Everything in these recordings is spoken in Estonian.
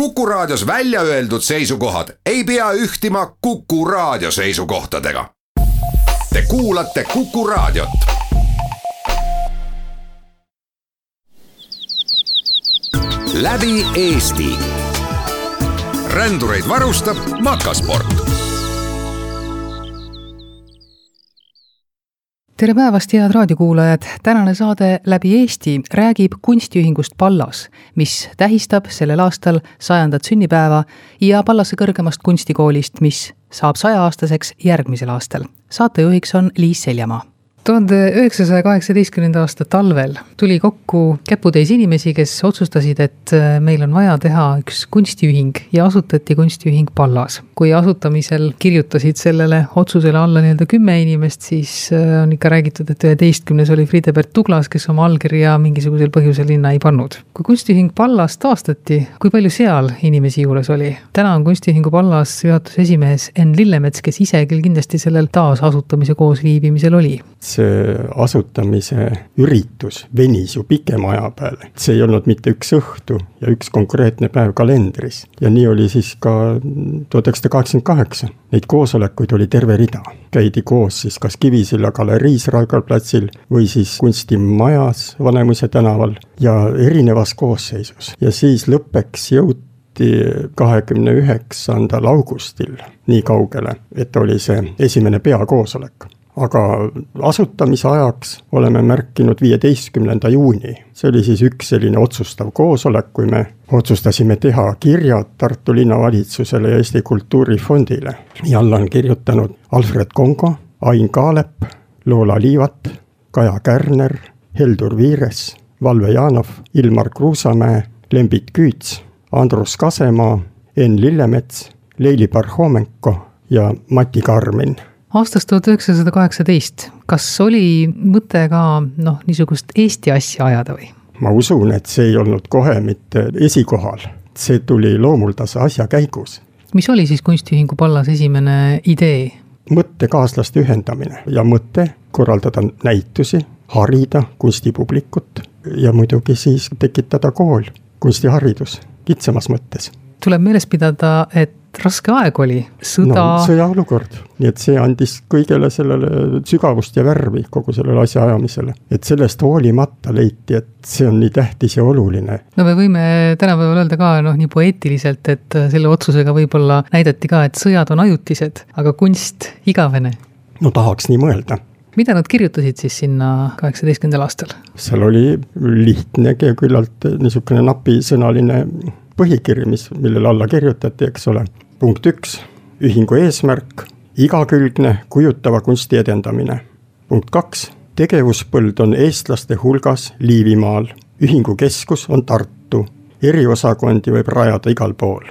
Kuku Raadios välja öeldud seisukohad ei pea ühtima Kuku Raadio seisukohtadega. Te kuulate Kuku Raadiot. läbi Eesti. rändureid varustab Makasport tere päevast, head raadiokuulajad! tänane saade Läbi Eesti räägib kunstiühingust Pallas, mis tähistab sellel aastal sajandat sünnipäeva ja Pallase kõrgemast kunstikoolist, mis saab sajaaastaseks järgmisel aastal. saatejuhiks on Liis Seljamaa tuhande üheksasaja kaheksateistkümnenda aasta talvel tuli kokku käputäis inimesi, kes otsustasid, et äh, meil on vaja teha üks kunstiühing ja asutati kunstiühing Pallas. kui asutamisel kirjutasid sellele otsusele alla nii-öelda kümme inimest, siis äh, on ikka räägitud, et üheteistkümnes oli Friedebert Tuglas, kes oma allkirja mingisugusel põhjusel linna ei pannud. kui kunstiühing Pallas taastati, kui palju seal inimesi juures oli? täna on kunstiühingu Pallas juhatuse esimees Enn Lillemets, kes ise küll kindlasti sellel taasasutamise koosviibimisel oli see asutamise üritus venis ju pikema aja peale. see ei olnud mitte üks õhtu ja üks konkreetne päev kalendris. ja nii oli siis ka tuhat üheksasada kaheksakümmend kaheksa. Neid koosolekuid oli terve rida. käidi koos siis kas Kivisilla galeriis Raekoja platsil või siis kunstimajas Vanemuise tänaval ja erinevas koosseisus. ja siis lõppeks jõuti kahekümne üheksandal augustil nii kaugele, et oli see esimene peakoosolek aga asutamise ajaks oleme märkinud viieteistkümnenda juuni. see oli siis üks selline otsustav koosolek, kui me otsustasime teha kirjad Tartu linnavalitsusele ja Eesti Kultuurifondile. ja alla on kirjutanud Alfred Kongo, Ain Kaalep, Loola Liivat, Kaja Kärner, Heldur Viires, Valve Janov, Ilmar Kruusamäe, Lembit Küüts, Andrus Kasemaa, Enn Lillemets, Leili Parhomenko ja Mati Karmin aastast tuhat üheksasada kaheksateist, kas oli mõte ka noh, niisugust Eesti asja ajada või? ma usun, et see ei olnud kohe mitte esikohal, see tuli loomuldase asja käigus. mis oli siis kunstiühingu Pallas esimene idee? mõttekaaslaste ühendamine ja mõte korraldada näitusi, harida kunstipublikut ja muidugi siis tekitada kool, kunstiharidus kitsamas mõttes. Tuleb meeles pidada, et raske aeg oli, sõda no,. sõjaolukord, nii et see andis kõigele sellele sügavust ja värvi, kogu sellele asjaajamisele. et sellest hoolimata leiti, et see on nii tähtis ja oluline. no me võime tänapäeval öelda ka noh, nii poeetiliselt, et selle otsusega võib-olla näidati ka, et sõjad on ajutised, aga kunst igavene. no tahaks nii mõelda mida nad kirjutasid siis sinna kaheksateistkümnendal aastal? seal oli lihtne, küllalt niisugune napisõnaline põhikiri, mis, millele alla kirjutati, eks ole punkt üks, ühingu eesmärk, igakülgne kujutava kunsti edendamine. punkt kaks, tegevuspõld on eestlaste hulgas Liivimaal, ühingu keskus on Tartu, eriosakondi võib rajada igal pool.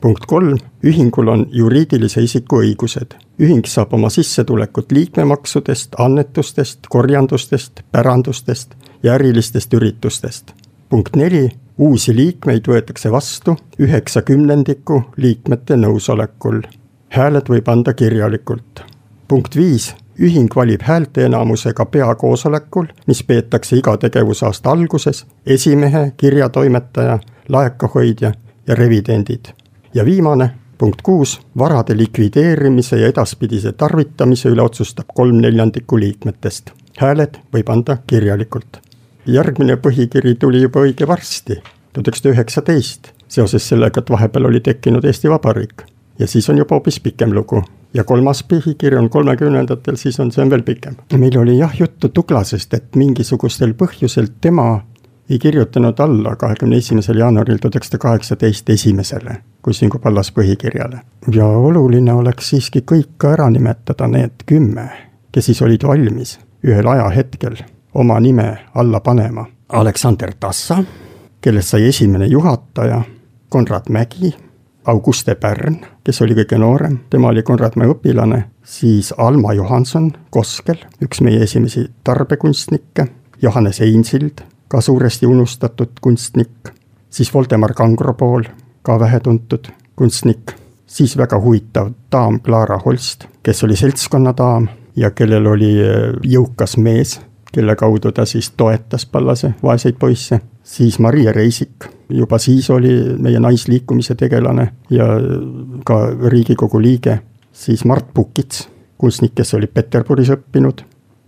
punkt kolm, ühingul on juriidilise isiku õigused. ühing saab oma sissetulekut liikmemaksudest, annetustest, korjandustest, pärandustest ja ärilistest üritustest. punkt neli, uusi liikmeid võetakse vastu üheksa kümnendiku liikmete nõusolekul. hääled võib anda kirjalikult. punkt viis, ühing valib häälteenamusega peakoosolekul, mis peetakse iga tegevusaasta alguses, esimehe, kirjatoimetaja, laekahoidja ja revidendid. ja viimane, punkt kuus, varade likvideerimise ja edaspidise tarvitamise üle otsustab kolm neljandikku liikmetest. hääled võib anda kirjalikult järgmine põhikiri tuli juba õige varsti, tuhat üheksasada üheksateist, seoses sellega, et vahepeal oli tekkinud Eesti Vabariik. ja siis on juba hoopis pikem lugu. ja kolmas põhikiri on kolmekümnendatel, siis on, see on veel pikem. meil oli jah juttu Tuglasest, et mingisugustel põhjusel tema ei kirjutanud alla kahekümne esimesel jaanuaril tuhat üheksasada kaheksateist esimesele Kusingu Pallas põhikirjale. ja oluline oleks siiski kõik ka ära nimetada, need kümme, kes siis olid valmis ühel ajahetkel oma nime alla panema. Aleksander Tassa, kellest sai esimene juhataja, Konrad Mägi, Auguste Pärn, kes oli kõige noorem, tema oli Konrad Mäe õpilane, siis Alma Johanson Koskel, üks meie esimesi tarbekunstnikke, Johannes Einsild, ka suuresti unustatud kunstnik, siis Voldemar Kangropool, ka vähetuntud kunstnik, siis väga huvitav daam Clara Holst, kes oli seltskonnadaam ja kellel oli jõukas mees kelle kaudu ta siis toetas Pallase vaeseid poisse. siis Maria Reisik, juba siis oli meie naisliikumise tegelane ja ka Riigikogu liige, siis Mart Pukits, kunstnik, kes oli Peterburis õppinud,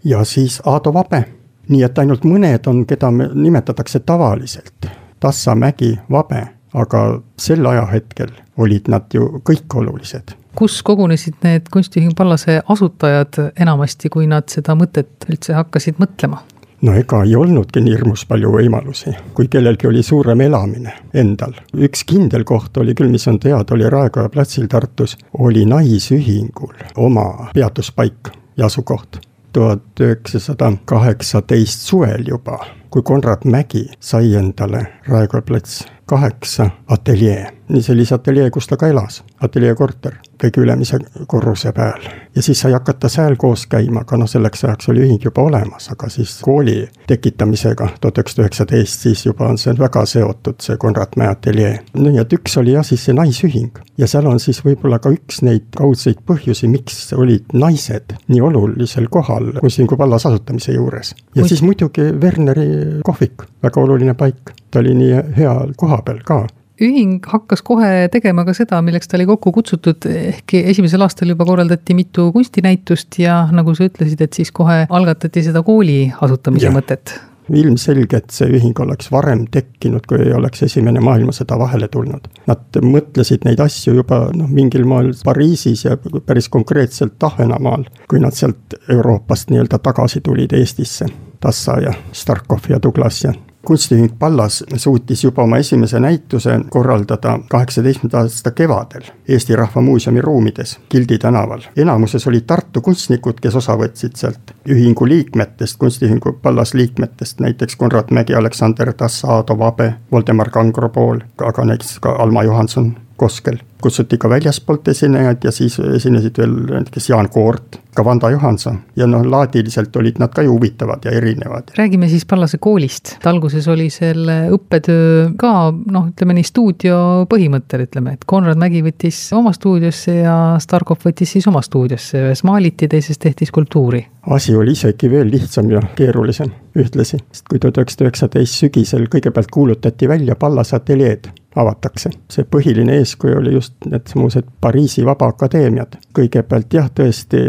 ja siis Aado Vabe. nii et ainult mõned on, keda me nimetatakse tavaliselt, Tassa, Mägi, Vabe, aga sel ajahetkel olid nad ju kõik olulised kus kogunesid need kunstiühing Pallase asutajad enamasti, kui nad seda mõtet üldse hakkasid mõtlema? no ega ei olnudki nii hirmus palju võimalusi, kui kellelgi oli suurem elamine endal. üks kindel koht oli küll, mis on teada, oli Raekoja platsil Tartus, oli Naisühingul oma peatuspaik ja asukoht. tuhat üheksasada kaheksateist suvel juba, kui Konrad Mägi sai endale Raekoja plats kaheksa ateljee nii sellise ateljee, kus ta ka elas, ateljee korter, kõige ülemise korruse peal. ja siis sai hakata seal koos käima, aga noh, selleks ajaks oli ühing juba olemas, aga siis kooli tekitamisega tuhat üheksasada üheksateist, siis juba on see väga seotud, see Konrad Mäe ateljee. nii et üks oli jah, siis see naisühing ja seal on siis võib-olla ka üks neid kaudseid põhjusi, miks olid naised nii olulisel kohal kunstiühingu vallas asutamise juures. ja Kus... siis muidugi Werneri kohvik, väga oluline paik, ta oli nii hea koha peal ka ühing hakkas kohe tegema ka seda, milleks ta oli kokku kutsutud, ehkki esimesel aastal juba korraldati mitu kunstinäitust ja nagu sa ütlesid, et siis kohe algatati seda kooli asutamise ja. mõtet ilmselge, et see ühing oleks varem tekkinud, kui ei oleks Esimene maailmasõda vahele tulnud. Nad mõtlesid neid asju juba noh, mingil moel Pariisis ja päris konkreetselt Ahvenamaal, kui nad sealt Euroopast nii-öelda tagasi tulid Eestisse. Tassa ja Starkov ja Douglas ja kunstiühing Pallas suutis juba oma esimese näituse korraldada kaheksateistkümnenda aasta kevadel Eesti Rahva Muuseumi ruumides Gildi tänaval. enamuses olid Tartu kunstnikud, kes osa võtsid sealt ühingu liikmetest, kunstiühingu Pallas liikmetest, näiteks Konrad Mägi, Aleksander Tass, Aado Vabe, Voldemar Kangropool, aga näiteks ka Alma Johanson Koskel. kutsuti ka väljaspoolt esinejaid ja siis esinesid veel näiteks Jaan Koort, ka Vanda Johanson ja noh, laadiliselt olid nad ka ju huvitavad ja erinevad. räägime siis Pallase koolist, et alguses oli selle õppetöö ka noh, ütleme nii stuudio põhimõttel, ütleme, et Konrad Mägi võttis oma stuudiosse ja Starkov võttis siis oma stuudiosse, ühes maaliti, teises tehti skulptuuri. asi oli isegi veel lihtsam ja keerulisem ühtlasi, sest kui tuhat üheksasada üheksateist sügisel kõigepealt kuulutati välja Pallase ateljeed avatakse. see põhiline eeskuju oli just needsamused Pariisi Vabaakadeemiad. kõigepealt jah, tõesti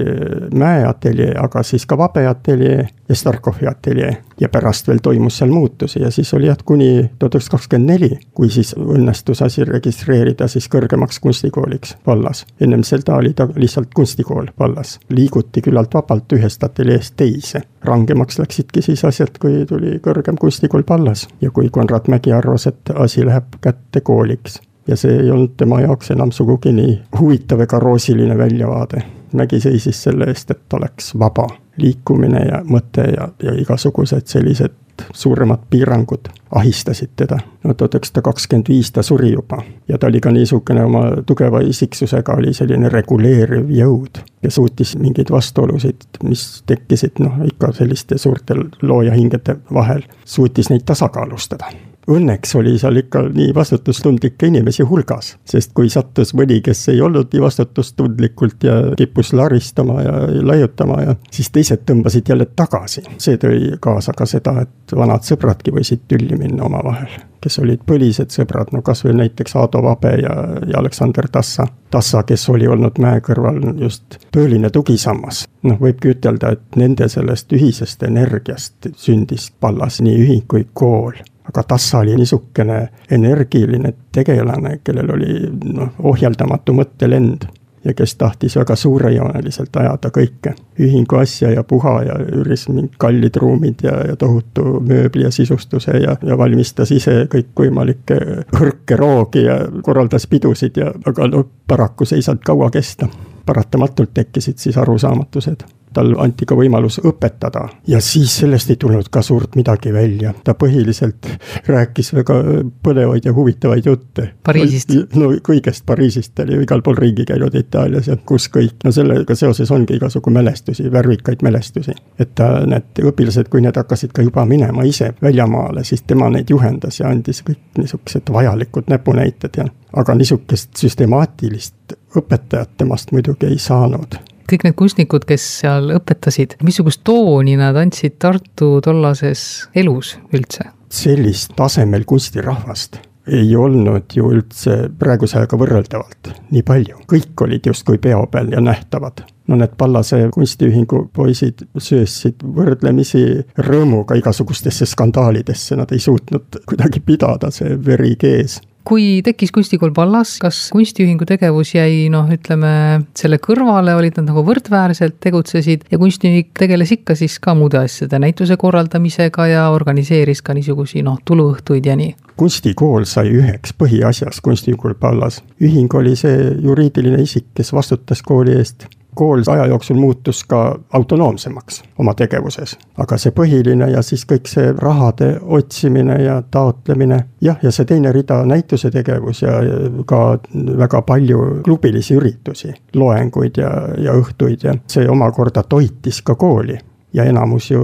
Mäe ateljee, aga siis ka Vabe ateljee ja Starkovi ateljee. Ja pärast veel toimus seal muutusi ja siis oli jah, kuni tuhat üheksasada kakskümmend neli, kui siis õnnestus asi registreerida siis kõrgemaks kunstikooliks vallas. ennem seda oli ta lihtsalt kunstikool vallas, liiguti küllalt vabalt ühest ateljeest teise. rangemaks läksidki siis asjad, kui tuli kõrgem kunstikool vallas ja kui Konrad Mägi arvas, et asi läheb kätte kooliks ja see ei olnud tema jaoks enam sugugi nii huvitav ega roosiline väljavaade. Mägi seisis selle eest, et oleks vaba liikumine ja mõte ja, ja igasugused sellised suuremad piirangud ahistasid teda. no tuhat üheksasada kakskümmend viis ta suri juba ja ta oli ka niisugune oma tugeva isiksusega, oli selline reguleeriv jõud ja suutis mingeid vastuolusid, mis tekkisid noh, ikka selliste suurte loojahingede vahel, suutis neid tasakaalustada õnneks oli seal ikka nii vastutustundlikke inimesi hulgas, sest kui sattus mõni, kes ei olnud nii vastutustundlikult ja kippus laristama ja laiutama ja siis teised tõmbasid jälle tagasi. see tõi kaasa ka seda, et vanad sõbradki võisid tülli minna omavahel, kes olid põlised sõbrad, no kasvõi näiteks Aado Vabe ja, ja Aleksander Tassa. Tassa, kes oli olnud mäe kõrval just tõeline tugisammas. noh, võibki ütelda, et nende sellest ühisest energiast sündis Pallas nii ühing kui kool aga Tassa oli niisugune energiline tegelane, kellel oli noh, ohjeldamatu mõttelend ja kes tahtis väga suurejooneliselt ajada kõike. ühingu asja ja puha ja üüris mingid kallid ruumid ja, ja tohutu mööbli ja sisustuse ja, ja valmistas ise kõikvõimalikke hõrke roogi ja korraldas pidusid ja, aga noh, paraku see ei saanud kaua kesta. paratamatult tekkisid siis arusaamatused tal anti ka võimalus õpetada ja siis sellest ei tulnud ka suurt midagi välja. ta põhiliselt rääkis väga põnevaid ja huvitavaid jutte. Pariisist? no kõigest Pariisist, ta oli ju igal pool ringi käinud Itaalias ja kus kõik, no sellega seoses ongi igasugu mälestusi, värvikaid mälestusi. et ta, need õpilased, kui need hakkasid ka juba minema ise väljamaale, siis tema neid juhendas ja andis kõik niisugused vajalikud näpunäited ja aga niisugust süstemaatilist õpetajat temast muidugi ei saanud kõik need kunstnikud, kes seal õpetasid, missugust tooni nad andsid Tartu tollases elus üldse? sellist tasemel kunstirahvast ei olnud ju üldse praeguse ajaga võrreldavalt nii palju, kõik olid justkui peo peal ja nähtavad. no need Pallase kunstiühingu poisid söösid võrdlemisi rõõmuga igasugustesse skandaalidesse, nad ei suutnud kuidagi pidada, see veri kees kui tekkis kunstikool vallas, kas kunstiühingu tegevus jäi noh, ütleme selle kõrvale, olid nad nagu võrdväärselt tegutsesid ja kunstiühing tegeles ikka siis ka muude asjade, näituse korraldamisega ja organiseeris ka niisugusi noh, tuluõhtuid ja nii? kunstikool sai üheks põhiasjaks kunstiühingul vallas. ühing oli see juriidiline isik, kes vastutas kooli eest kool aja jooksul muutus ka autonoomsemaks oma tegevuses. aga see põhiline ja siis kõik see rahade otsimine ja taotlemine, jah, ja see teine rida, näituse tegevus ja ka väga palju klubilisi üritusi, loenguid ja, ja õhtuid ja see omakorda toitis ka kooli. ja enamus ju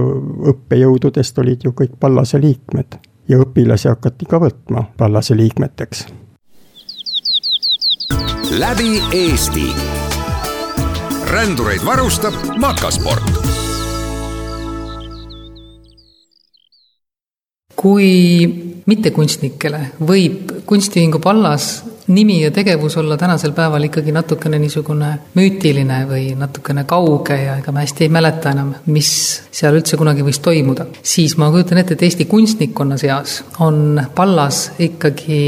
õppejõududest olid ju kõik Pallase liikmed ja õpilasi hakati ka võtma Pallase liikmeteks. läbi Eesti rändureid varustab Makasport. kui mittekunstnikele võib kunstiühingu Pallas nimi ja tegevus olla tänasel päeval ikkagi natukene niisugune müütiline või natukene kauge ja ega me hästi ei mäleta enam, mis seal üldse kunagi võis toimuda, siis ma kujutan ette, et Eesti kunstnikkonna seas on pallas ikkagi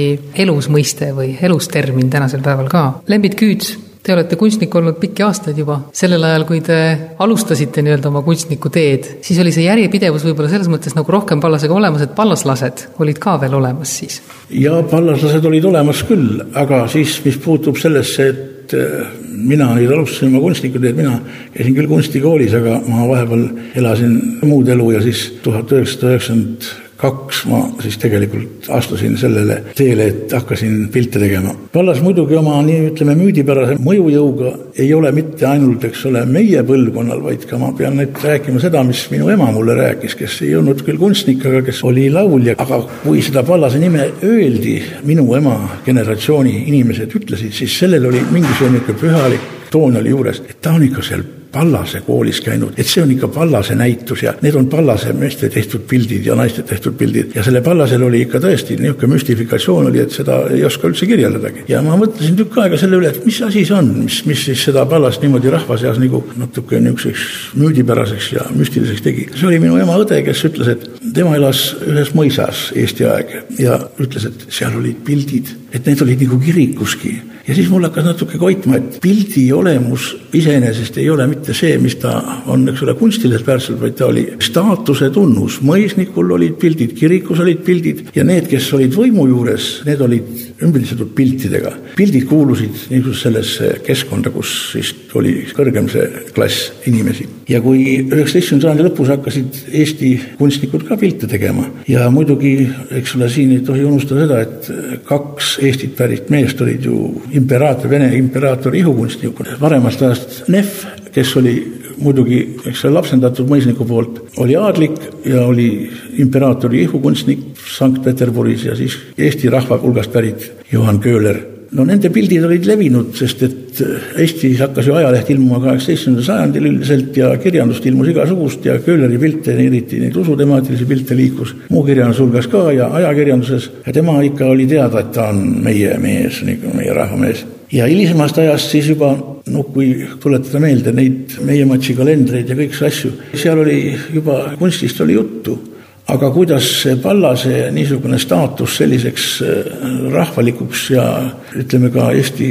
elus mõiste või elus termin tänasel päeval ka. Lembit Küüts Te olete kunstnik olnud pikki aastaid juba, sellel ajal, kui te alustasite nii-öelda oma kunstniku teed, siis oli see järjepidevus võib-olla selles mõttes nagu rohkem pallasega olemas, et pallaslased olid ka veel olemas siis? jaa, pallaslased olid olemas küll, aga siis, mis puutub sellesse, et äh, mina nüüd alustasin oma kunstniku teed, mina käisin küll kunstikoolis, aga ma vahepeal elasin muud elu ja siis tuhat üheksasada üheksakümmend kaks ma siis tegelikult astusin sellele teele, et hakkasin pilte tegema. Pallas muidugi oma nii ütleme müüdipärase mõjujõuga ei ole mitte ainult, eks ole, meie põlvkonnal, vaid ka ma pean nüüd rääkima seda, mis minu ema mulle rääkis, kes ei olnud küll kunstnik, aga kes oli laulja, aga kui seda Pallase nime öeldi, minu ema generatsiooni inimesed ütlesid, siis sellel oli mingisugune niisugune pühalik toon oli juures, et ta on ikka seal Pallase koolis käinud, et see on ikka Pallase näitus ja need on Pallase meeste tehtud pildid ja naiste tehtud pildid ja selle Pallasel oli ikka tõesti niisugune müstifikatsioon oli, et seda ei oska üldse kirjeldadagi. ja ma mõtlesin tükk aega selle üle, et mis asi see on, mis, mis siis seda Pallast niimoodi rahva seas nagu natuke niisuguseks müüdipäraseks ja müstiliseks tegi. see oli minu ema õde, kes ütles, et tema elas ühes mõisas Eesti aeg ja ütles, et seal olid pildid, et need olid nagu kirikuski ja siis mul hakkas natuke koitma, et pildi olemus iseenesest ei ole mitte see, mis ta on, eks ole, kunstiliselt väärtuselt, vaid ta oli staatuse tunnus. mõisnikul olid pildid, kirikus olid pildid ja need, kes olid võimu juures, need olid ümbritsetud piltidega. pildid kuulusid niisugusesse sellesse keskkonda, kus siis oli kõrgem see klass inimesi. ja kui üheksateistkümnenda sajandi lõpus hakkasid Eesti kunstnikud ka pilte tegema ja muidugi, eks ole, siin ei tohi unustada seda, et kaks Eestit pärit meest olid ju imperaator, Vene imperaatori ihukunstnik, varemast ajast Nef, kes oli muidugi, eks ole, lapsendatud mõisniku poolt, oli aadlik ja oli imperaatori ihukunstnik Sankt-Peterburis ja siis Eesti rahva hulgast pärit Johan Köhler no nende pildid olid levinud, sest et Eestis hakkas ju ajaleht ilmuma kaheksateistkümnendal sajandil üldiselt ja kirjandust ilmus igasugust ja Köhleri pilte, eriti neid usutemaatilisi pilte liikus muu kirjanduse hulgas ka ja ajakirjanduses ja tema ikka oli teada, et ta on meie mees, nagu meie rahvamees. ja hilisemast ajast siis juba noh, kui tuletada meelde neid meie matši kalendreid ja kõiki asju, seal oli juba kunstist oli juttu aga kuidas see Pallase niisugune staatus selliseks äh, rahvalikuks ja ütleme ka Eesti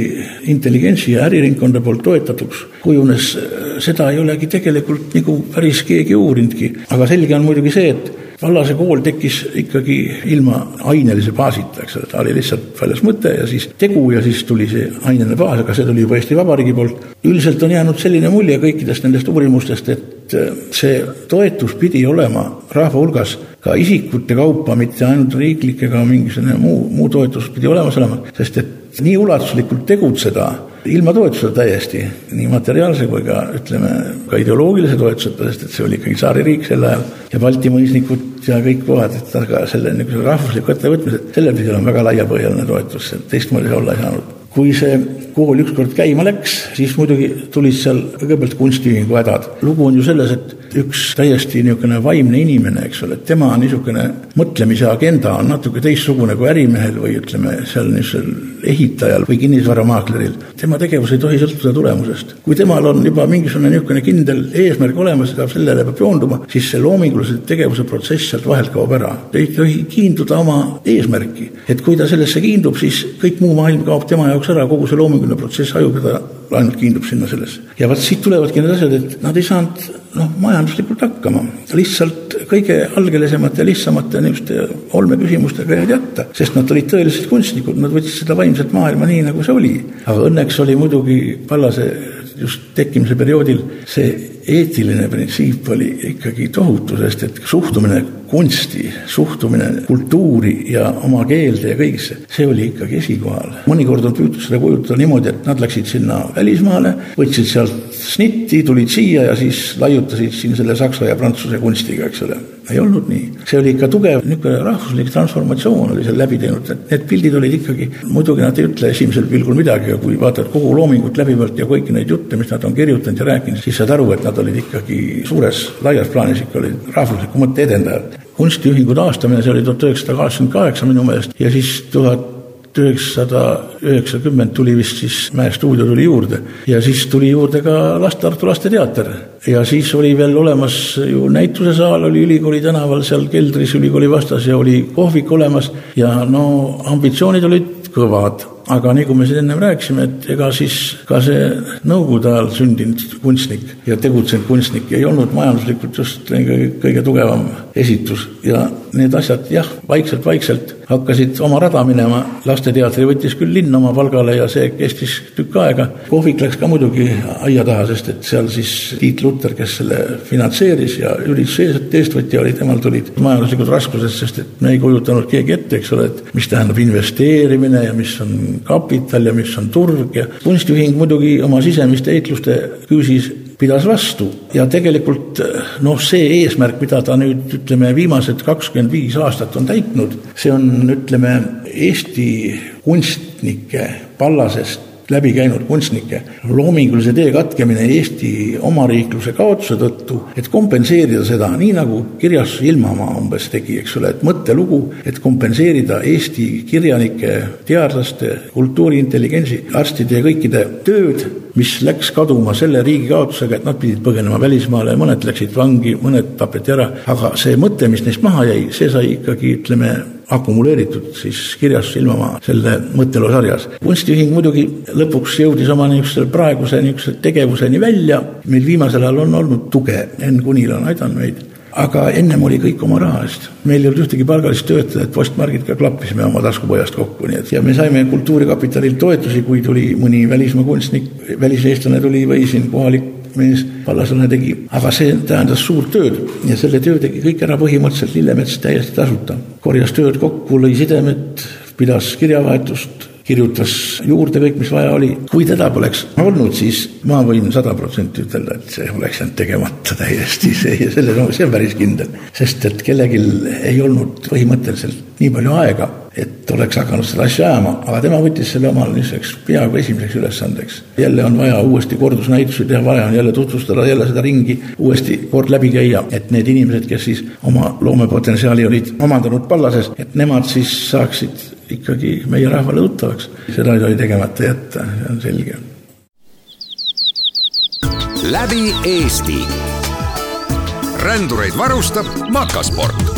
intelligentsi ja äriringkonda poolt toetatuks kujunes, äh, seda ei olegi tegelikult nagu päris keegi uurinudki. aga selge on muidugi see, et Vallase kool tekkis ikkagi ilma ainelise baasita, eks ole, ta oli lihtsalt väljas mõte ja siis tegu ja siis tuli see aineline baas, aga see tuli juba Eesti Vabariigi poolt. üldiselt on jäänud selline mulje kõikidest nendest uurimustest, et äh, see toetus pidi olema rahva hulgas ka isikute kaupa, mitte ainult riiklik ega mingisugune muu, muu toetus pidi olemas olema, sest et nii ulatuslikult tegutseda ilma toetuseta täiesti, nii materiaalse kui ka ütleme, ka ideoloogilise toetuseta, sest et see oli ikkagi tsaaririik sel ajal ja Balti mõisnikud ja kõik kohad, et aga selle niisuguse rahvusliku ettevõtmise, sellel pidi olema väga laiapõhjaline toetus, et teistmoodi see olla ei saanud kui see kool ükskord käima läks, siis muidugi tulid seal kõigepealt kunstiühingu hädad. lugu on ju selles, et üks täiesti niisugune vaimne inimene, eks ole, tema niisugune mõtlemise agenda on natuke teistsugune kui ärimehel või ütleme, seal niisugusel ehitajal või kinnisvaramaakleril. tema tegevus ei tohi sõltuda tulemusest. kui temal on juba mingisugune niisugune kindel eesmärk olemas ja sellele peab joonduma, siis see loomingulise tegevuse protsess sealt vahelt kaob ära. ta ei tohi kiinduda oma eesmärki. et kui ta sellesse kiindub, siis kõik muu maailm kaob tema jaoks ära, kogu see loominguline protsess hajub ja ta ainult kiindub sinna sellesse. ja vot siit tulevadki need asjad, et nad ei saanud noh, majanduslikult hakkama. lihtsalt kõige algelisemate, lihtsamate niisuguste olmeküsimustega jäid jätta, sest nad olid tõelised kunstnikud, nad võtsid seda vaimset maailma nii, nagu see oli. aga õnneks oli muidugi Pallase just tekkimise perioodil see eetiline printsiip oli ikkagi tohutu, sest et suhtumine kunsti, suhtumine kultuuri ja oma keelde ja kõigisse, see oli ikkagi esikohal. mõnikord on püütud seda kujutada niimoodi, et nad läksid sinna välismaale, võtsid sealt snitti, tulid siia ja siis laiutasid siin selle saksa ja prantsuse kunstiga, eks ole. ei olnud nii, see oli ikka tugev niisugune rahvuslik transformatsioon oli seal läbi teinud, et need pildid olid ikkagi, muidugi nad ei ütle esimesel pilgul midagi, aga kui vaatad kogu loomingut läbivalt ja kõiki neid jutte, mis nad on kirjutanud ja rääkinud, siis saad aru, et nad olid ikkagi suures, laias plaanis ikka olid rahvusliku mõtte edendajad. kunstiühingu taastamine, see oli tuhat üheksasada kaheksakümmend kaheksa minu meelest ja siis tuhat üheksasada üheksakümmend tuli vist siis Mäe stuudio tuli juurde ja siis tuli juurde ka last-, Tartu Lasteteater. ja siis oli veel olemas ju näitusesaal oli ülikooli tänaval seal keldris ülikooli vastas ja oli kohvik olemas ja no ambitsioonid olid kõvad aga nagu me siin ennem rääkisime, et ega siis ka see nõukogude ajal sündinud kunstnik ja tegutsenud kunstnik ei olnud majanduslikult just kõige, kõige tugevam esitus ja need asjad jah, vaikselt-vaikselt hakkasid oma rada minema, lasteteatri võttis küll linn oma palgale ja see kestis tükk aega. kohvik läks ka muidugi aia taha, sest et seal siis Tiit Luter, kes selle finantseeris ja ürituse eestvõtja oli, temal tulid majanduslikud raskused, sest et me ei kujutanud keegi ette, eks ole, et mis tähendab investeerimine ja mis on kapital ja mis on turg ja kunstiühing muidugi oma sisemiste heitluste küüsis pidas vastu. Ja tegelikult noh, see eesmärk, mida ta nüüd ütleme, viimased kakskümmend viis aastat on täitnud, see on, ütleme, Eesti kunstnike pallasest läbi käinud kunstnike loomingulise tee katkemine Eesti omariikluse kaotuse tõttu, et kompenseerida seda, nii nagu kirjas Ilmamaa umbes tegi, eks ole, et mõttelugu, et kompenseerida Eesti kirjanike, teadlaste, kultuuriintelligentsi, arstide ja kõikide tööd, mis läks kaduma selle riigi kaotusega, et nad pidid põgenema välismaale, mõned läksid vangi, mõned tapeti ära, aga see mõte, mis neist maha jäi, see sai ikkagi, ütleme, akumuleeritud siis kirjas Silmamaa selle mõtteloo sarjas. kunstiühing muidugi lõpuks jõudis oma niisuguse praeguse niisuguse tegevuseni välja, meil viimasel ajal on olnud tuge, Enn Kunil on aidanud meid aga ennem oli kõik oma raha eest. meil ei olnud ühtegi palgalist töötajat, postmargid ka klappisime oma taskupojast kokku, nii et ja me saime Kultuurikapitalilt toetusi, kui tuli mõni välismaa kunstnik, väliseestlane tuli või siin kohalik mees vallaslane tegi, aga see tähendas suurt tööd ja selle töö tegi kõik ära põhimõtteliselt Lillemets täiesti tasuta. korjas tööd kokku, lõi sidemed, pidas kirjavahetust, kirjutas juurde kõik, mis vaja oli. kui teda poleks olnud, siis ma võin sada protsenti ütelda, et see oleks jäänud tegemata täiesti, see, selle, no see on päris kindel. sest et kellelgi ei olnud põhimõtteliselt nii palju aega, et oleks hakanud seda asja ajama, aga tema võttis selle omale niisuguseks peaaegu esimeseks ülesandeks. jälle on vaja uuesti kordusnäitusi teha, vaja on jälle tutvustada jälle seda ringi, uuesti kord läbi käia, et need inimesed, kes siis oma loomepotentsiaali olid omandanud Pallases, et nemad siis saaksid ikkagi meie rahvale tuttavaks. seda ei tohi tegemata jätta, see on selge. läbi Eesti. rändureid varustab Makasport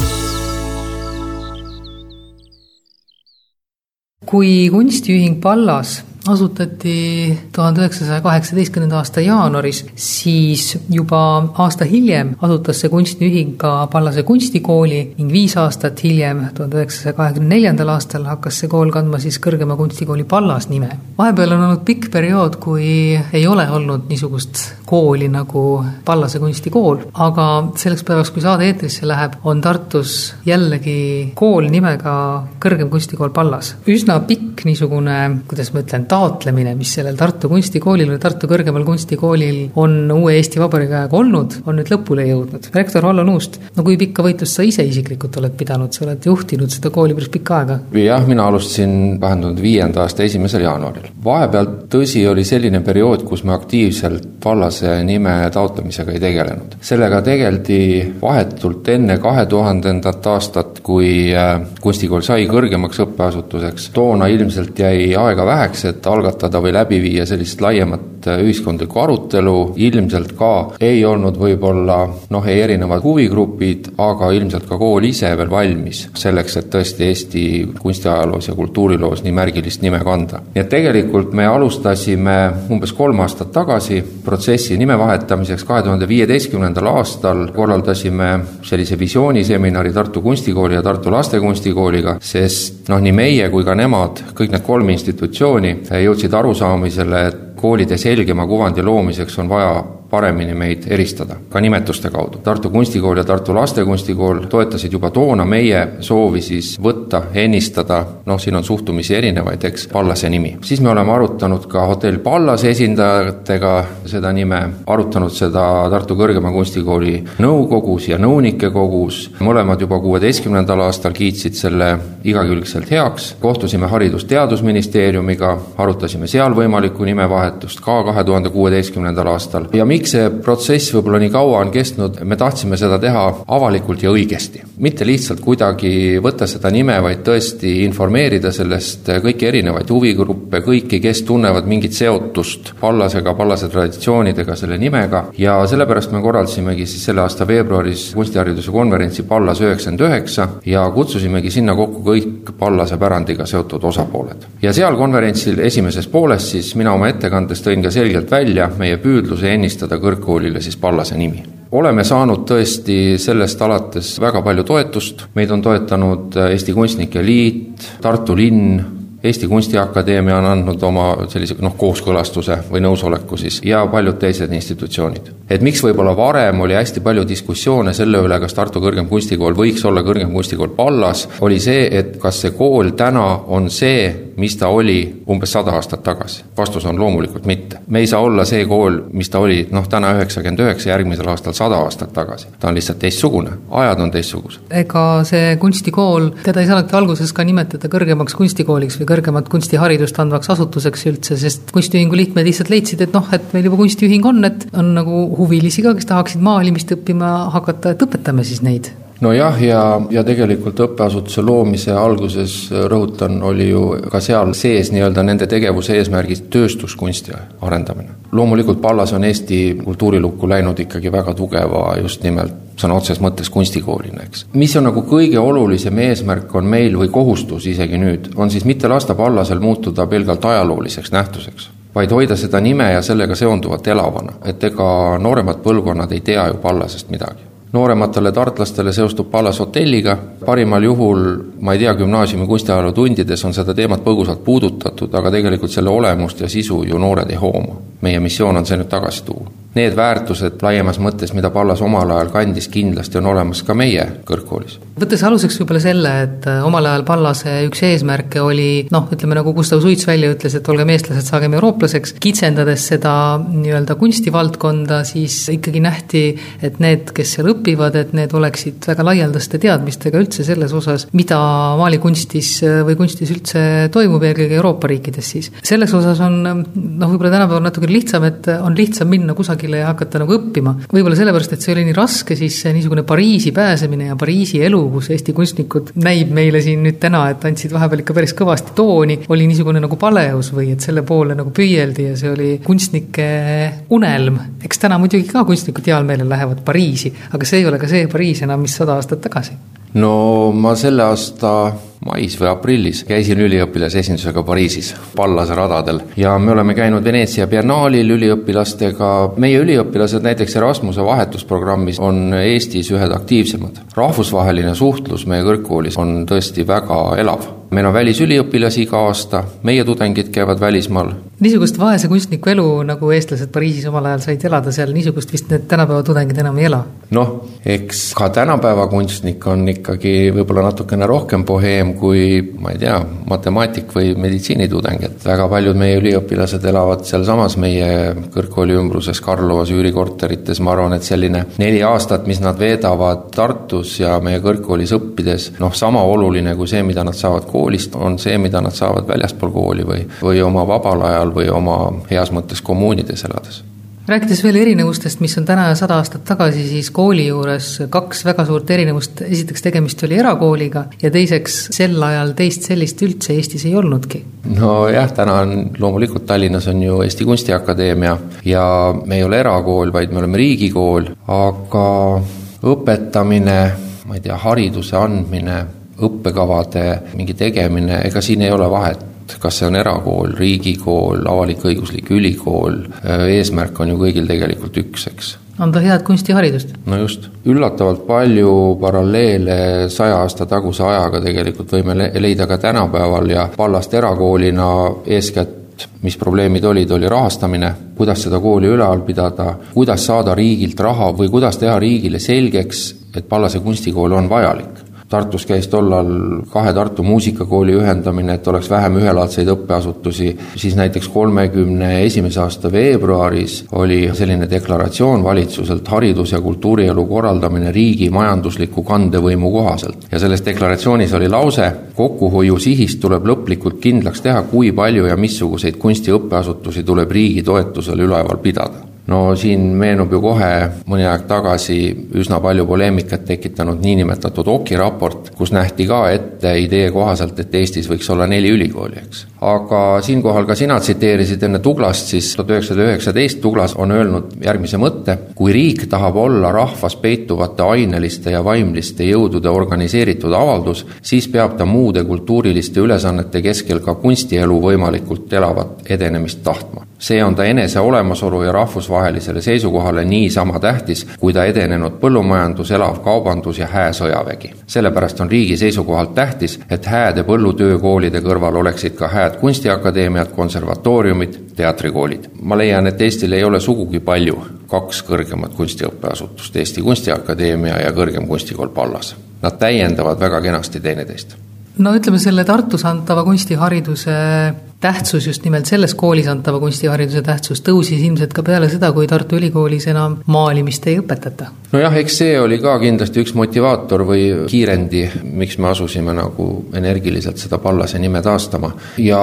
kui kunstiühing Pallas asutati tuhande üheksasaja kaheksateistkümnenda aasta jaanuaris, siis juba aasta hiljem asutas see kunstiühing ka Pallase kunstikooli ning viis aastat hiljem, tuhande üheksasaja kahekümne neljandal aastal hakkas see kool kandma siis kõrgema kunstikooli Pallas nime. vahepeal on olnud pikk periood, kui ei ole olnud niisugust kooli nagu Pallase kunstikool, aga selleks päevaks, kui saade eetrisse läheb, on Tartus jällegi kool nimega Kõrgem kunstikool Pallas. üsna pikk niisugune, kuidas ma ütlen, taotlemine, mis sellel Tartu Kunstikoolil või Tartu Kõrgemal Kunstikoolil on uue Eesti Vabariigi ajaga olnud, on nüüd lõpule jõudnud. rektor Vallo Nuust, no kui pikka võitlust sa ise isiklikult oled pidanud, sa oled juhtinud seda kooli päris pikka aega? jah, mina alustasin kahe tuhande viienda aasta esimesel jaanuaril. vahepeal tõsi, oli selline periood, kus me aktiivselt vallase nime taotlemisega ei tegelenud. sellega tegeldi vahetult enne kahe tuhandendat aastat, kui äh, kunstikool sai kõrgemaks õppeasutuseks. toona ilmselt jäi aega väheks, et algatada või läbi viia sellist laiemat äh, ühiskondlikku arutelu, ilmselt ka ei olnud võib-olla noh, erinevad huvigrupid, aga ilmselt ka kool ise veel valmis selleks, et tõesti Eesti kunstiajaloos ja kultuuriloos nii märgilist nime kanda. nii et tegelikult me alustasime umbes kolm aastat tagasi protsessi nime vahetamiseks, kahe tuhande viieteistkümnendal aastal korraldasime sellise visiooniseminari Tartu Kunstikooli ja Tartu Lastekunstikooliga, sest noh, nii meie kui ka nemad, kõik need kolm institutsiooni jõudsid arusaamisele, et koolide selgema kuvandi loomiseks on vaja paremini meid eristada, ka nimetuste kaudu. Tartu Kunstikool ja Tartu Lastekunstikool toetasid juba toona meie soovi siis võtta, ennistada, noh, siin on suhtumisi erinevaid, eks, Pallase nimi. siis me oleme arutanud ka hotell Pallase esindajatega seda nime, arutanud seda Tartu Kõrgema Kunstikooli nõukogus ja nõunike kogus, mõlemad juba kuueteistkümnendal aastal kiitsid selle igakülgselt heaks, kohtusime Haridus-Teadusministeeriumiga, arutasime seal võimalikku nimevahetust ka kahe tuhande kuueteistkümnendal aastal ja miks see protsess võib-olla nii kaua on kestnud, me tahtsime seda teha avalikult ja õigesti. mitte lihtsalt kuidagi võtta seda nime, vaid tõesti informeerida sellest kõiki erinevaid huvigruppe, kõiki, kes tunnevad mingit seotust Pallasega, Pallase traditsioonidega, selle nimega, ja sellepärast me korraldasimegi siis selle aasta veebruaris kunstihariduse konverentsi Pallas üheksakümmend üheksa ja kutsusimegi sinna kokku kõik Pallase pärandiga seotud osapooled. ja seal konverentsil esimeses pooles siis mina oma ettekandes tõin ka selgelt välja meie püüdluse ennistada kõrgkoolile siis Pallase nimi oleme saanud tõesti sellest alates väga palju toetust, meid on toetanud Eesti Kunstnike Liit, Tartu linn, Eesti Kunstiakadeemia on andnud oma sellise noh, kooskõlastuse või nõusoleku siis ja paljud teised institutsioonid. et miks võib-olla varem oli hästi palju diskussioone selle üle, kas Tartu Kõrgem Kunstikool võiks olla Kõrgem Kunstikool Pallas, oli see, et kas see kool täna on see, mis ta oli umbes sada aastat tagasi. vastus on loomulikult mitte. me ei saa olla see kool, mis ta oli noh, täna üheksakümmend üheksa, järgmisel aastal sada aastat tagasi. ta on lihtsalt teistsugune, ajad on teistsugused. ega see kunstikool, teda ei saanudki alguses ka nimetada kõrgemaks kunstikooliks või kõrgemat kunstiharidust andvaks asutuseks üldse, sest kunstiühingu liikmed lihtsalt leidsid, et noh, et meil juba kunstiühing on, et on nagu huvilisi ka, kes tahaksid maalimist õppima hakata, et õpetame siis neid nojah, ja, ja tegelikult õppeasutuse loomise alguses, rõhutan, oli ju ka seal sees nii-öelda nende tegevuse eesmärgid tööstuskunsti arendamine. loomulikult Pallas on Eesti kultuurilukku läinud ikkagi väga tugeva just nimelt sõna otseses mõttes kunstikoolina, eks. mis on nagu kõige olulisem eesmärk, on meil või kohustus isegi nüüd, on siis mitte lasta Pallasel muutuda pelgalt ajalooliseks nähtuseks vaid hoida seda nime ja sellega seonduvat elavana, et ega nooremad põlvkonnad ei tea ju Pallasest midagi noorematele tartlastele seostub Pallas hotelliga, parimal juhul, ma ei tea, gümnaasiumi kunstiajaloo tundides on seda teemat põgusalt puudutatud, aga tegelikult selle olemust ja sisu ju noored ei hooma. meie missioon on see nüüd tagasi tuua need väärtused laiemas mõttes, mida Pallas omal ajal kandis, kindlasti on olemas ka meie kõrgkoolis. võttes aluseks võib-olla selle, et äh, omal ajal Pallase üks eesmärke oli noh, ütleme nagu Gustav Suits välja ütles, et olgem eestlased, saagem eurooplaseks, kitsendades seda nii-öelda kunstivaldkonda, siis ikkagi nähti, et need, kes seal õpivad, et need oleksid väga laialdaste teadmistega üldse selles osas, mida maalikunstis äh, või kunstis üldse toimub, eelkõige Euroopa riikides siis. selles osas on noh, võib-olla tänapäeval natukene lihtsam, et on lihtsam minna kusagile kusagile ja hakata nagu õppima. võib-olla sellepärast, et see oli nii raske, siis see niisugune Pariisi pääsemine ja Pariisi elu, kus Eesti kunstnikud näib meile siin nüüd täna, et andsid vahepeal ikka päris kõvasti tooni, oli niisugune nagu paleus või et selle poole nagu püüeldi ja see oli kunstnike unelm. eks täna muidugi ka kunstnikud heal meelel lähevad Pariisi, aga see ei ole ka see Pariis enam, mis sada aastat tagasi. no ma selle aasta mais või aprillis käisin üliõpilasesindusega Pariisis, Pallase radadel ja me oleme käinud Veneetsia biennaalil üliõpilastega, meie üliõpilased näiteks Erasmuse vahetusprogrammis on Eestis ühed aktiivsemad. rahvusvaheline suhtlus meie kõrgkoolis on tõesti väga elav meil on välisüliõpilasi iga aasta, meie tudengid käivad välismaal. niisugust vaese kunstniku elu, nagu eestlased Pariisis omal ajal said elada seal, niisugust vist need tänapäeva tudengid enam ei ela? noh, eks ka tänapäeva kunstnik on ikkagi võib-olla natukene rohkem boheem kui ma ei tea, matemaatik või meditsiinitudeng, et väga paljud meie üliõpilased elavad sealsamas meie kõrgkooli ümbruses Karlovas üürikorterites, ma arvan, et selline neli aastat, mis nad veedavad Tartus ja meie kõrgkoolis õppides, noh, sama oluline kui see, mida nad saavad koolist, on see, mida nad saavad väljaspool kooli või, või oma vabal ajal või oma heas mõttes kommuunides elades rääkides veel erinevustest, mis on täna sada aastat tagasi, siis kooli juures kaks väga suurt erinevust, esiteks tegemist oli erakooliga ja teiseks sel ajal teist sellist üldse Eestis ei olnudki. nojah, täna on loomulikult Tallinnas on ju Eesti Kunstiakadeemia ja me ei ole erakool, vaid me oleme riigikool, aga õpetamine, ma ei tea, hariduse andmine, õppekavade mingi tegemine, ega siin ei ole vahet kas see on erakool, riigikool, avalik-õiguslik ülikool, eesmärk on ju kõigil tegelikult üks, eks. Anda head kunstiharidust. no just, üllatavalt palju paralleele saja aasta taguse ajaga tegelikult võime leida ka tänapäeval ja vallast erakoolina eeskätt mis probleemid olid, oli rahastamine, kuidas seda kooli üleval pidada, kuidas saada riigilt raha või kuidas teha riigile selgeks, et Pallase kunstikool on vajalik Tartus käis tollal kahe Tartu muusikakooli ühendamine, et oleks vähem ühelaadseid õppeasutusi, siis näiteks kolmekümne esimese aasta veebruaris oli selline deklaratsioon valitsuselt haridus- ja kultuurielu korraldamine riigi majandusliku kandevõimu kohaselt. ja selles deklaratsioonis oli lause, kokkuhoiu sihist tuleb lõplikult kindlaks teha, kui palju ja missuguseid kunstiõppeasutusi tuleb riigi toetusel üleval pidada no siin meenub ju kohe mõni aeg tagasi üsna palju poleemikat tekitanud niinimetatud Oki raport, kus nähti ka ette idee kohaselt, et Eestis võiks olla neli ülikooli, eks. aga siinkohal ka sina tsiteerisid enne Tuglast, siis tuhat üheksasada üheksateist Tuglas on öelnud järgmise mõtte, kui riik tahab olla rahvas peituvate aineliste ja vaimliste jõudude organiseeritud avaldus, siis peab ta muude kultuuriliste ülesannete keskel ka kunstielu võimalikult elavat edenemist tahtma. See on ta enese olemasolu ja rahvusvahelise rahvusvahelisele seisukohale niisama tähtis, kui ta edenenud põllumajandus, elav kaubandus ja hää sõjavägi. sellepärast on riigi seisukohalt tähtis, et hääde põllutöökoolide kõrval oleksid ka hääd kunstiakadeemiad, konservatooriumid, teatrikoolid. ma leian, et Eestil ei ole sugugi palju kaks kõrgemat kunstiõppeasutust, Eesti Kunstiakadeemia ja Kõrgem Kunstikool Pallas. Nad täiendavad väga kenasti teineteist no ütleme, selle Tartus antava kunstihariduse tähtsus, just nimelt selles koolis antava kunstihariduse tähtsus tõusis ilmselt ka peale seda, kui Tartu Ülikoolis enam maalimist ei õpetata. nojah, eks see oli ka kindlasti üks motivaator või kiirendi, miks me asusime nagu energiliselt seda Pallase nime taastama. ja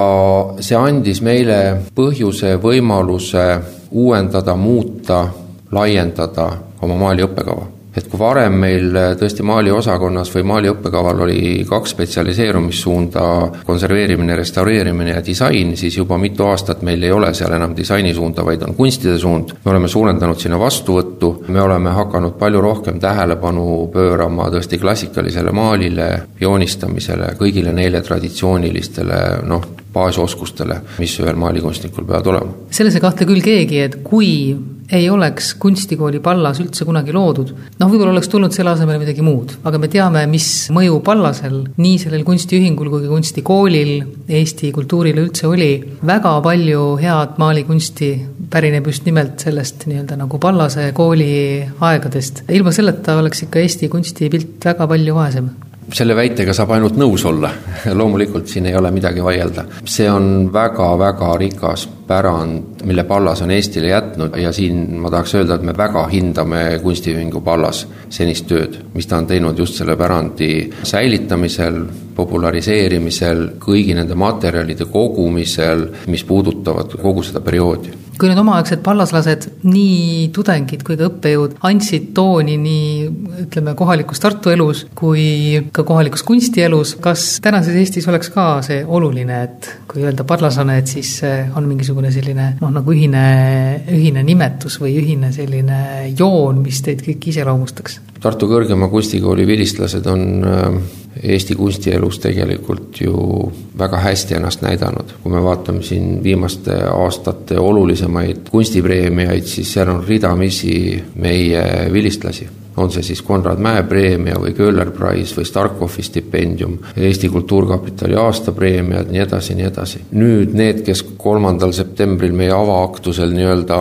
see andis meile põhjuse, võimaluse uuendada, muuta, laiendada oma maali õppekava et kui varem meil äh, tõesti Mali osakonnas või Mali õppekaval oli kaks spetsialiseerumissuunda, konserveerimine, restaureerimine ja disain, siis juba mitu aastat meil ei ole seal enam disainisuunda, vaid on kunstide suund. me oleme suurendanud sinna vastuvõttu, me oleme hakanud palju rohkem tähelepanu pöörama tõesti klassikalisele maalile, joonistamisele, kõigile neile traditsioonilistele noh, baasoskustele, mis ühel maalikunstnikul peavad olema. selles ei kahtle küll keegi, et kui ei oleks kunstikooli Pallas üldse kunagi loodud, noh, võib-olla oleks tulnud selle asemele midagi muud, aga me teame, mis mõju Pallasel, nii sellel kunstiühingul kui ka kunstikoolil Eesti kultuurile üldse oli. väga palju head maalikunsti pärineb just nimelt sellest nii-öelda nagu Pallase kooli aegadest. ilma selleta oleks ikka Eesti kunstipilt väga palju vaesem selle väitega saab ainult nõus olla, loomulikult siin ei ole midagi vaielda. see on väga-väga rikas pärand, mille Pallas on Eestile jätnud ja siin ma tahaks öelda, et me väga hindame Kunstiühingu Pallas senist tööd, mis ta on teinud just selle pärandi säilitamisel, populariseerimisel, kõigi nende materjalide kogumisel, mis puudutavad kogu seda perioodi kui need omaaegsed pallaslased, nii tudengid kui ka õppejõud, andsid tooni nii ütleme, kohalikus Tartu elus kui ka kohalikus kunstielus, kas tänases Eestis oleks ka see oluline, et kui öelda parlaslane, et siis on mingisugune selline noh, nagu ühine, ühine nimetus või ühine selline joon, mis teid kõiki iseloomustaks? Tartu Kõrgema Kunstikooli vilistlased on äh, Eesti kunstielus tegelikult ju väga hästi ennast näidanud. kui me vaatame siin viimaste aastate olulisemaid kunstipreemiaid, siis seal on ridamisi meie vilistlasi on see siis Konrad Mäe preemia või Köhler Prize või Starkovi stipendium, Eesti Kultuurkapitali aastapreemiad, nii edasi, nii edasi. nüüd need, kes kolmandal septembril meie avaaktusel nii-öelda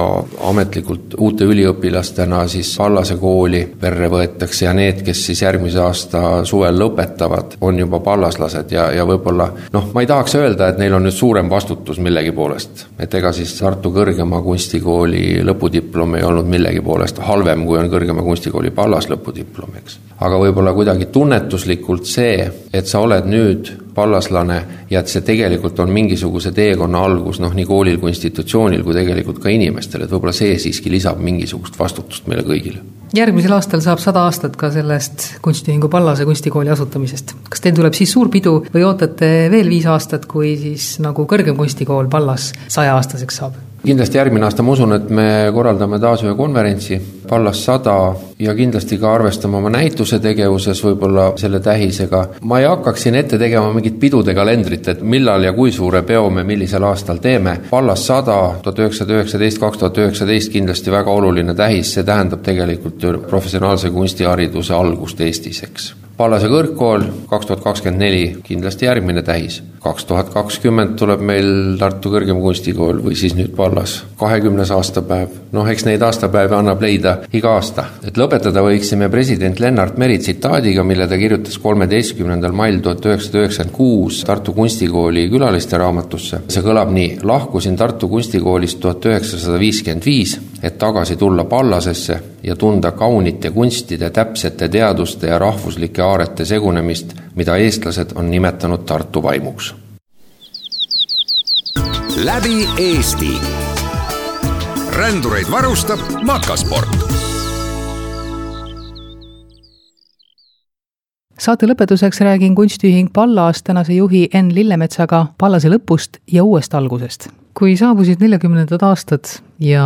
ametlikult uute üliõpilastena siis Pallase kooli perre võetakse ja need, kes siis järgmise aasta suvel lõpetavad, on juba pallaslased ja, ja võib-olla noh, ma ei tahaks öelda, et neil on nüüd suurem vastutus millegi poolest. et ega siis Tartu Kõrgema Kunstikooli lõpudiplom ei olnud millegi poolest halvem, kui on Kõrgema Kunstikooli Pallas lõpudiplom, eks. aga võib-olla kuidagi tunnetuslikult see, et sa oled nüüd pallaslane ja et see tegelikult on mingisuguse teekonna algus noh, nii koolil kui institutsioonil kui tegelikult ka inimestel, et võib-olla see siiski lisab mingisugust vastutust meile kõigile. järgmisel aastal saab sada aastat ka sellest kunstiühingu Pallase kunstikooli asutamisest. kas teil tuleb siis suur pidu või ootate veel viis aastat, kui siis nagu kõrgem kunstikool Pallas sajaaastaseks saab? Kindlasti järgmine aasta ma usun, et me korraldame taas ühe konverentsi, Pallas sada, ja kindlasti ka arvestame oma näituse tegevuses võib-olla selle tähisega. ma ei hakkaks siin ette tegema mingit pidude kalendrit, et millal ja kui suure peo me millisel aastal teeme. Pallas sada, tuhat üheksasada üheksateist, kaks tuhat üheksateist kindlasti väga oluline tähis, see tähendab tegelikult ju professionaalse kunstihariduse algust Eestis, eks Pallase kõrgkool, kaks tuhat kakskümmend neli kindlasti järgmine tähis. kaks tuhat kakskümmend tuleb meil Tartu Kõrgem Kunstikool või siis nüüd Pallas, kahekümnes aastapäev. noh, eks neid aastapäevi annab leida iga aasta. et lõpetada võiksime president Lennart Meri tsitaadiga, mille ta kirjutas kolmeteistkümnendal mail tuhat üheksasada üheksakümmend kuus Tartu Kunstikooli külaliste raamatusse. see kõlab nii, lahkusin Tartu Kunstikoolist tuhat üheksasada viiskümmend viis, et tagasi tulla Pallasesse ja tunda kaunite kunstide, täpsete teaduste ja rahvuslike aarete segunemist, mida eestlased on nimetanud Tartu vaimuks. läbi Eesti. rändureid varustab Makasport saate lõpetuseks räägin kunstiühing Pallas tänase juhi Enn Lillemetsaga Pallase lõpust ja uuest algusest kui saabusid neljakümnendad aastad ja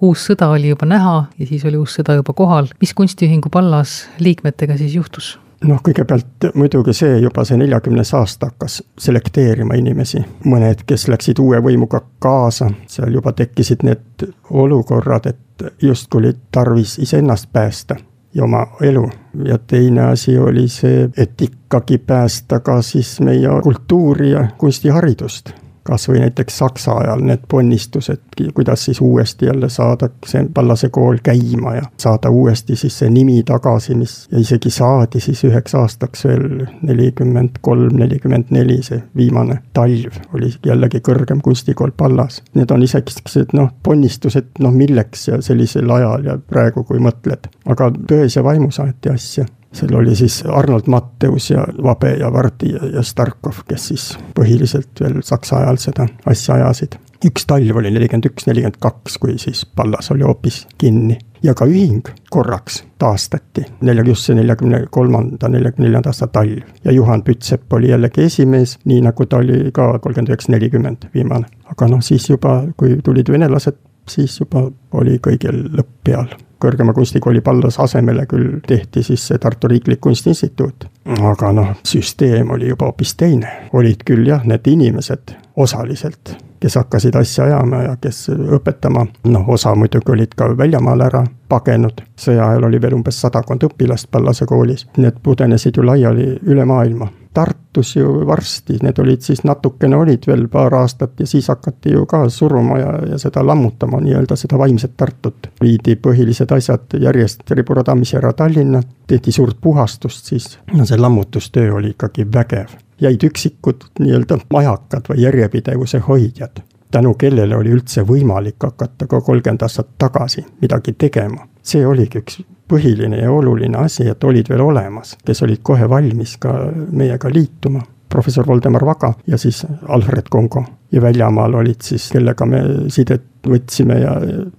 uus sõda oli juba näha ja siis oli uus sõda juba kohal, mis kunstiühingu Pallas liikmetega siis juhtus? noh, kõigepealt muidugi see juba see neljakümnes aasta hakkas selekteerima inimesi, mõned, kes läksid uue võimuga kaasa, seal juba tekkisid need olukorrad, et justkui oli tarvis iseennast päästa ja oma elu. ja teine asi oli see, et ikkagi päästa ka siis meie kultuuri ja kunstiharidust kas või näiteks Saksa ajal need ponnistused, kuidas siis uuesti jälle saada see Pallase kool käima ja saada uuesti siis see nimi tagasi, mis ja isegi saadi siis üheks aastaks veel nelikümmend kolm, nelikümmend neli, see viimane talv oli jällegi kõrgem kunstikool Pallas. Need on isegi noh, ponnistused noh, milleks ja sellisel ajal ja praegu, kui mõtled, aga tões ja vaimus aeti asja seal oli siis Arnold Matteus ja Vabe ja Vardi ja, ja Starkov, kes siis põhiliselt veel saksa ajal seda asja ajasid. üks talv oli nelikümmend üks, nelikümmend kaks, kui siis Pallas oli hoopis kinni ja ka ühing korraks taastati, nelja, just see neljakümne kolmanda, neljakümne neljanda aasta talv. ja Juhan Pütsepp oli jällegi esimees, nii nagu ta oli ka kolmkümmend üheksa, nelikümmend viimane. aga noh, siis juba, kui tulid venelased, siis juba oli kõigil lõpp peal kõrgema kunstikooli Pallas asemele küll tehti siis see Tartu Riiklik Kunstiinstituut. aga noh, süsteem oli juba hoopis teine, olid küll jah, need inimesed osaliselt, kes hakkasid asja ajama ja kes õpetama, noh, osa muidugi olid ka väljamaale ära pagenud, sõja ajal oli veel umbes sadakond õpilast Pallase koolis, need pudenesid ju laiali üle maailma Tartus ju varsti, need olid siis natukene olid veel paar aastat ja siis hakati ju ka suruma ja, ja seda lammutama, nii-öelda seda vaimset Tartut. viidi põhilised asjad järjest riburadamis ära Tallinna, tehti suurt puhastust siis, no see lammutustöö oli ikkagi vägev. jäid üksikud nii-öelda majakad või järjepidevuse hoidjad, tänu kellele oli üldse võimalik hakata ka kolmkümmend aastat tagasi midagi tegema. see oligi üks põhiline ja oluline asi, et olid veel olemas, kes olid kohe valmis ka meiega liituma. professor Voldemar Vaga ja siis Alfred Kongo. ja väljamaal olid siis, kellega me sidet võtsime ja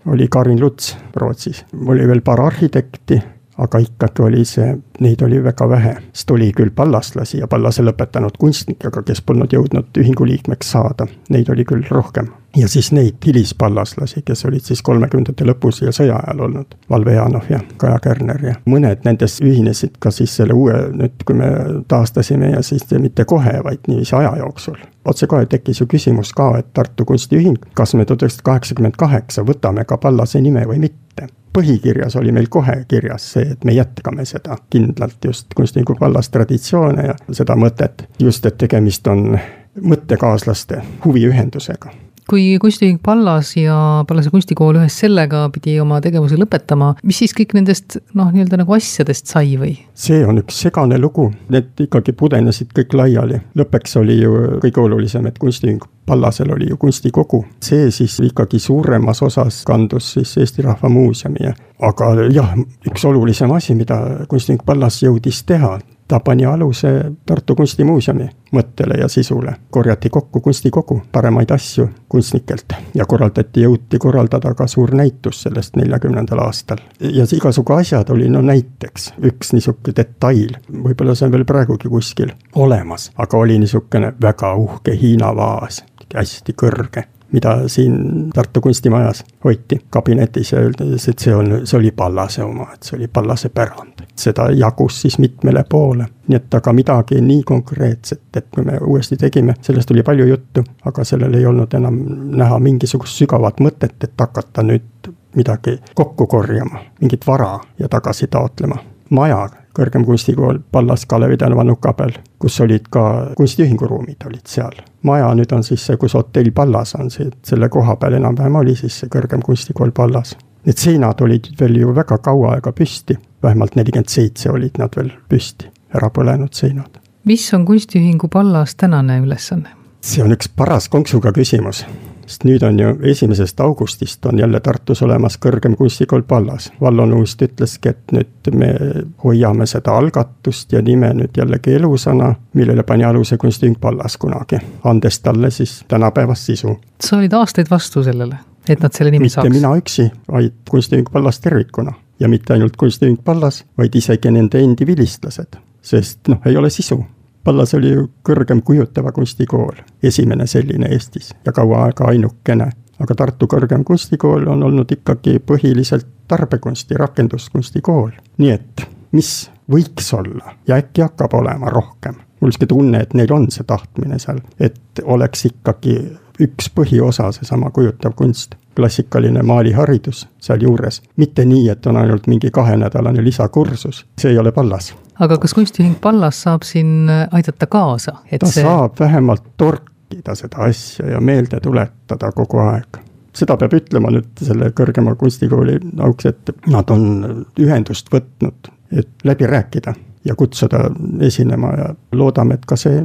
oli Karin Luts Rootsis. oli veel paar arhitekti, aga ikkagi oli see, neid oli väga vähe, sest oli küll pallastlasi ja pallase lõpetanud kunstnikke, aga kes polnud jõudnud ühingu liikmeks saada, neid oli küll rohkem. Ja siis neid hilispallaslasi, kes olid siis kolmekümnendate lõpus ja sõja ajal olnud, Valve Janov ja Kaja Kärner ja mõned nendest ühinesid ka siis selle uue, nüüd kui me taastasime ja siis mitte kohe, vaid niiviisi aja jooksul. otsekohe tekkis ju küsimus ka, et Tartu Kunstiühing, kas me tuhat üheksasada kaheksakümmend kaheksa võtame ka Pallase nime või mitte põhikirjas oli meil kohe kirjas see, et me jätkame seda kindlalt just kunstniku vallas traditsioone ja seda mõtet, just et tegemist on mõttekaaslaste huviühendusega kui kunstiühing Pallas ja Pallase kunstikool ühes sellega pidi oma tegevuse lõpetama, mis siis kõik nendest noh, nii-öelda nagu asjadest sai või? see on üks segane lugu, need ikkagi pudenesid kõik laiali. lõppeks oli ju kõige olulisem, et kunstiühing Pallasel oli ju kunstikogu, see siis ikkagi suuremas osas kandus siis Eesti Rahva Muuseumi ja aga jah, üks olulisem asi, mida kunstiühing Pallas jõudis teha, ta pani aluse Tartu Kunstimuuseumi mõttele ja sisule. korjati kokku kunstikogu, paremaid asju kunstnikelt ja korraldati, jõuti korraldada ka suur näitus sellest neljakümnendal aastal. ja igasugu asjad oli, no näiteks üks niisugune detail, võib-olla see on veel praegugi kuskil olemas, aga oli niisugune väga uhke Hiina vaas, hästi kõrge mida siin Tartu kunstimajas hoiti kabinetis ja öeldes, et see on, see oli Pallase oma, et see oli Pallase pärand. seda jagus siis mitmele poole, nii et aga midagi nii konkreetset, et kui me uuesti tegime, sellest oli palju juttu, aga sellel ei olnud enam näha mingisugust sügavat mõtet, et hakata nüüd midagi kokku korjama, mingit vara ja tagasi taotlema. maja kõrgem kunstikool Pallas Kalevi tänava Nukabel, kus olid ka kunstiühingu ruumid olid seal. maja nüüd on siis see, kus hotell Pallas on, see, selle koha peal enam-vähem oli siis see kõrgem kunstikool Pallas. Need seinad olid veel ju väga kaua aega püsti, vähemalt nelikümmend seitse olid nad veel püsti, ära põlenud seinad. mis on kunstiühingu Pallas tänane ülesanne? see on üks paras konksuga küsimus sest nüüd on ju esimesest augustist on jälle Tartus olemas kõrgem kunstikool Pallas. Vallo Nuust ütleski, et nüüd me hoiame seda algatust ja nime nüüd jällegi elusana, millele pani aluse kunstiühing Pallas kunagi, andes talle siis tänapäevast sisu. sa olid aastaid vastu sellele, et nad selle nimi mitte saaks? mitte mina üksi, vaid kunstiühing Pallas tervikuna. ja mitte ainult kunstiühing Pallas, vaid isegi nende endi vilistlased, sest noh, ei ole sisu Pallas oli ju kõrgem kujutava kunstikool, esimene selline Eestis ja kaua aega ainukene. aga Tartu Kõrgem Kunstikool on olnud ikkagi põhiliselt tarbekunsti, rakenduskunstikool. nii et mis võiks olla ja äkki hakkab olema rohkem. mul sihuke tunne, et neil on see tahtmine seal, et oleks ikkagi üks põhiosa, seesama kujutav kunst klassikaline maaliharidus sealjuures. mitte nii, et on ainult mingi kahenädalane lisakursus, see ei ole Pallas. Aga kas kunstiühing Pallas saab siin aidata kaasa, et ta see saab vähemalt torkida seda asja ja meelde tuletada kogu aeg. seda peab ütlema nüüd selle kõrgema kunstikooli auks, et nad on ühendust võtnud, et läbi rääkida ja kutsuda esinema ja loodame, et ka see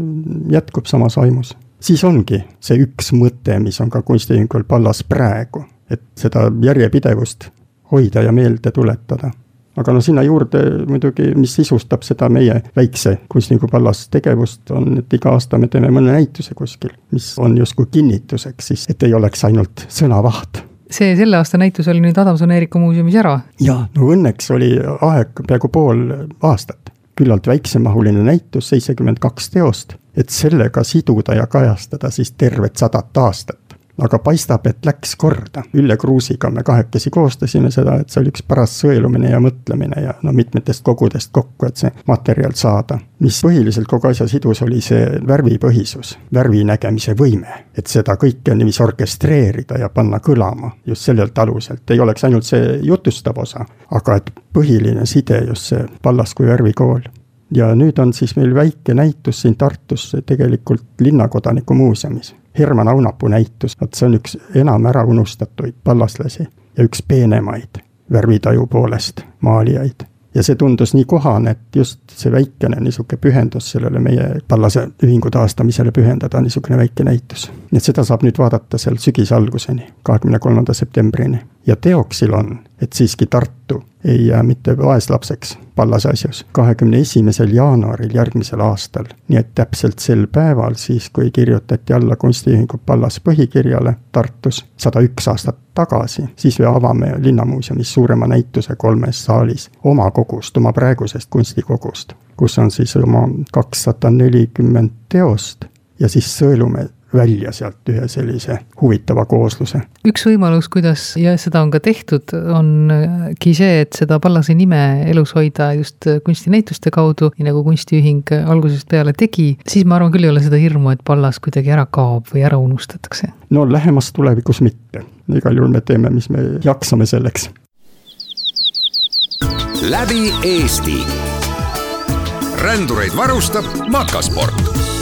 jätkub samas vaimus siis ongi see üks mõte, mis on ka kunstiühingul Pallas praegu, et seda järjepidevust hoida ja meelde tuletada. Aga no sinna juurde muidugi, mis sisustab seda meie väikse kunstniku Pallas tegevust, on, et iga aasta me teeme mõne näituse kuskil, mis on justkui kinnituseks siis, et ei oleks ainult sõnavaht see selle aasta näitus oli nüüd Adamson-Erika muuseumis ära. jaa, no õnneks oli aeg peaaegu pool aastat, küllalt väiksemahuline näitus, seitsekümmend kaks teost et sellega siduda ja kajastada siis tervet sadat aastat. Aga paistab, et läks korda. Ülle Kruusiga me kahekesi koostasime seda, et see oli üks paras sõelumine ja mõtlemine ja no mitmetest kogudest kokku, et see materjal saada. mis põhiliselt kogu asja sidus, oli see värvipõhisus, värvi nägemise võime. et seda kõike niiviisi orkestreerida ja panna kõlama just sellelt aluselt, ei oleks ainult see jutustav osa, aga et põhiline side just see Pallas kui värvikool ja nüüd on siis meil väike näitus siin Tartus tegelikult Linnakodaniku muuseumis. Herman Aunapuu näitus, vot see on üks enam ära unustatuid pallaslasi ja üks peenemaid värvitaju poolest maalijaid. ja see tundus nii kohane, et just see väikene niisugune pühendus sellele meie pallase ühingu taastamisele pühendada, niisugune väike näitus. nii et seda saab nüüd vaadata seal sügise alguseni, kahekümne kolmanda septembrini. Ja teoksil on, et siiski Tartu ei jää mitte vaeslapseks Pallase asjus, kahekümne esimesel jaanuaril järgmisel aastal. nii et täpselt sel päeval, siis kui kirjutati alla kunstiühingu Pallas põhikirjale Tartus sada üks aastat tagasi, siis me avame Linnamuuseumis suurema näituse kolmes saalis oma kogust, oma praegusest kunstikogust, kus on siis oma kakssada nelikümmend teost ja siis sõelume välja sealt ühe sellise huvitava koosluse. üks võimalus, kuidas ja seda on ka tehtud, ongi see, et seda Pallase nime elus hoida just kunstinäituste kaudu, nii nagu kunstiühing algusest peale tegi, siis ma arvan küll ei ole seda hirmu, et Pallas kuidagi ära kaob või ära unustatakse. no lähemas tulevikus mitte, igal juhul me teeme, mis me jaksame selleks läbi Eesti. rändureid varustab Makasport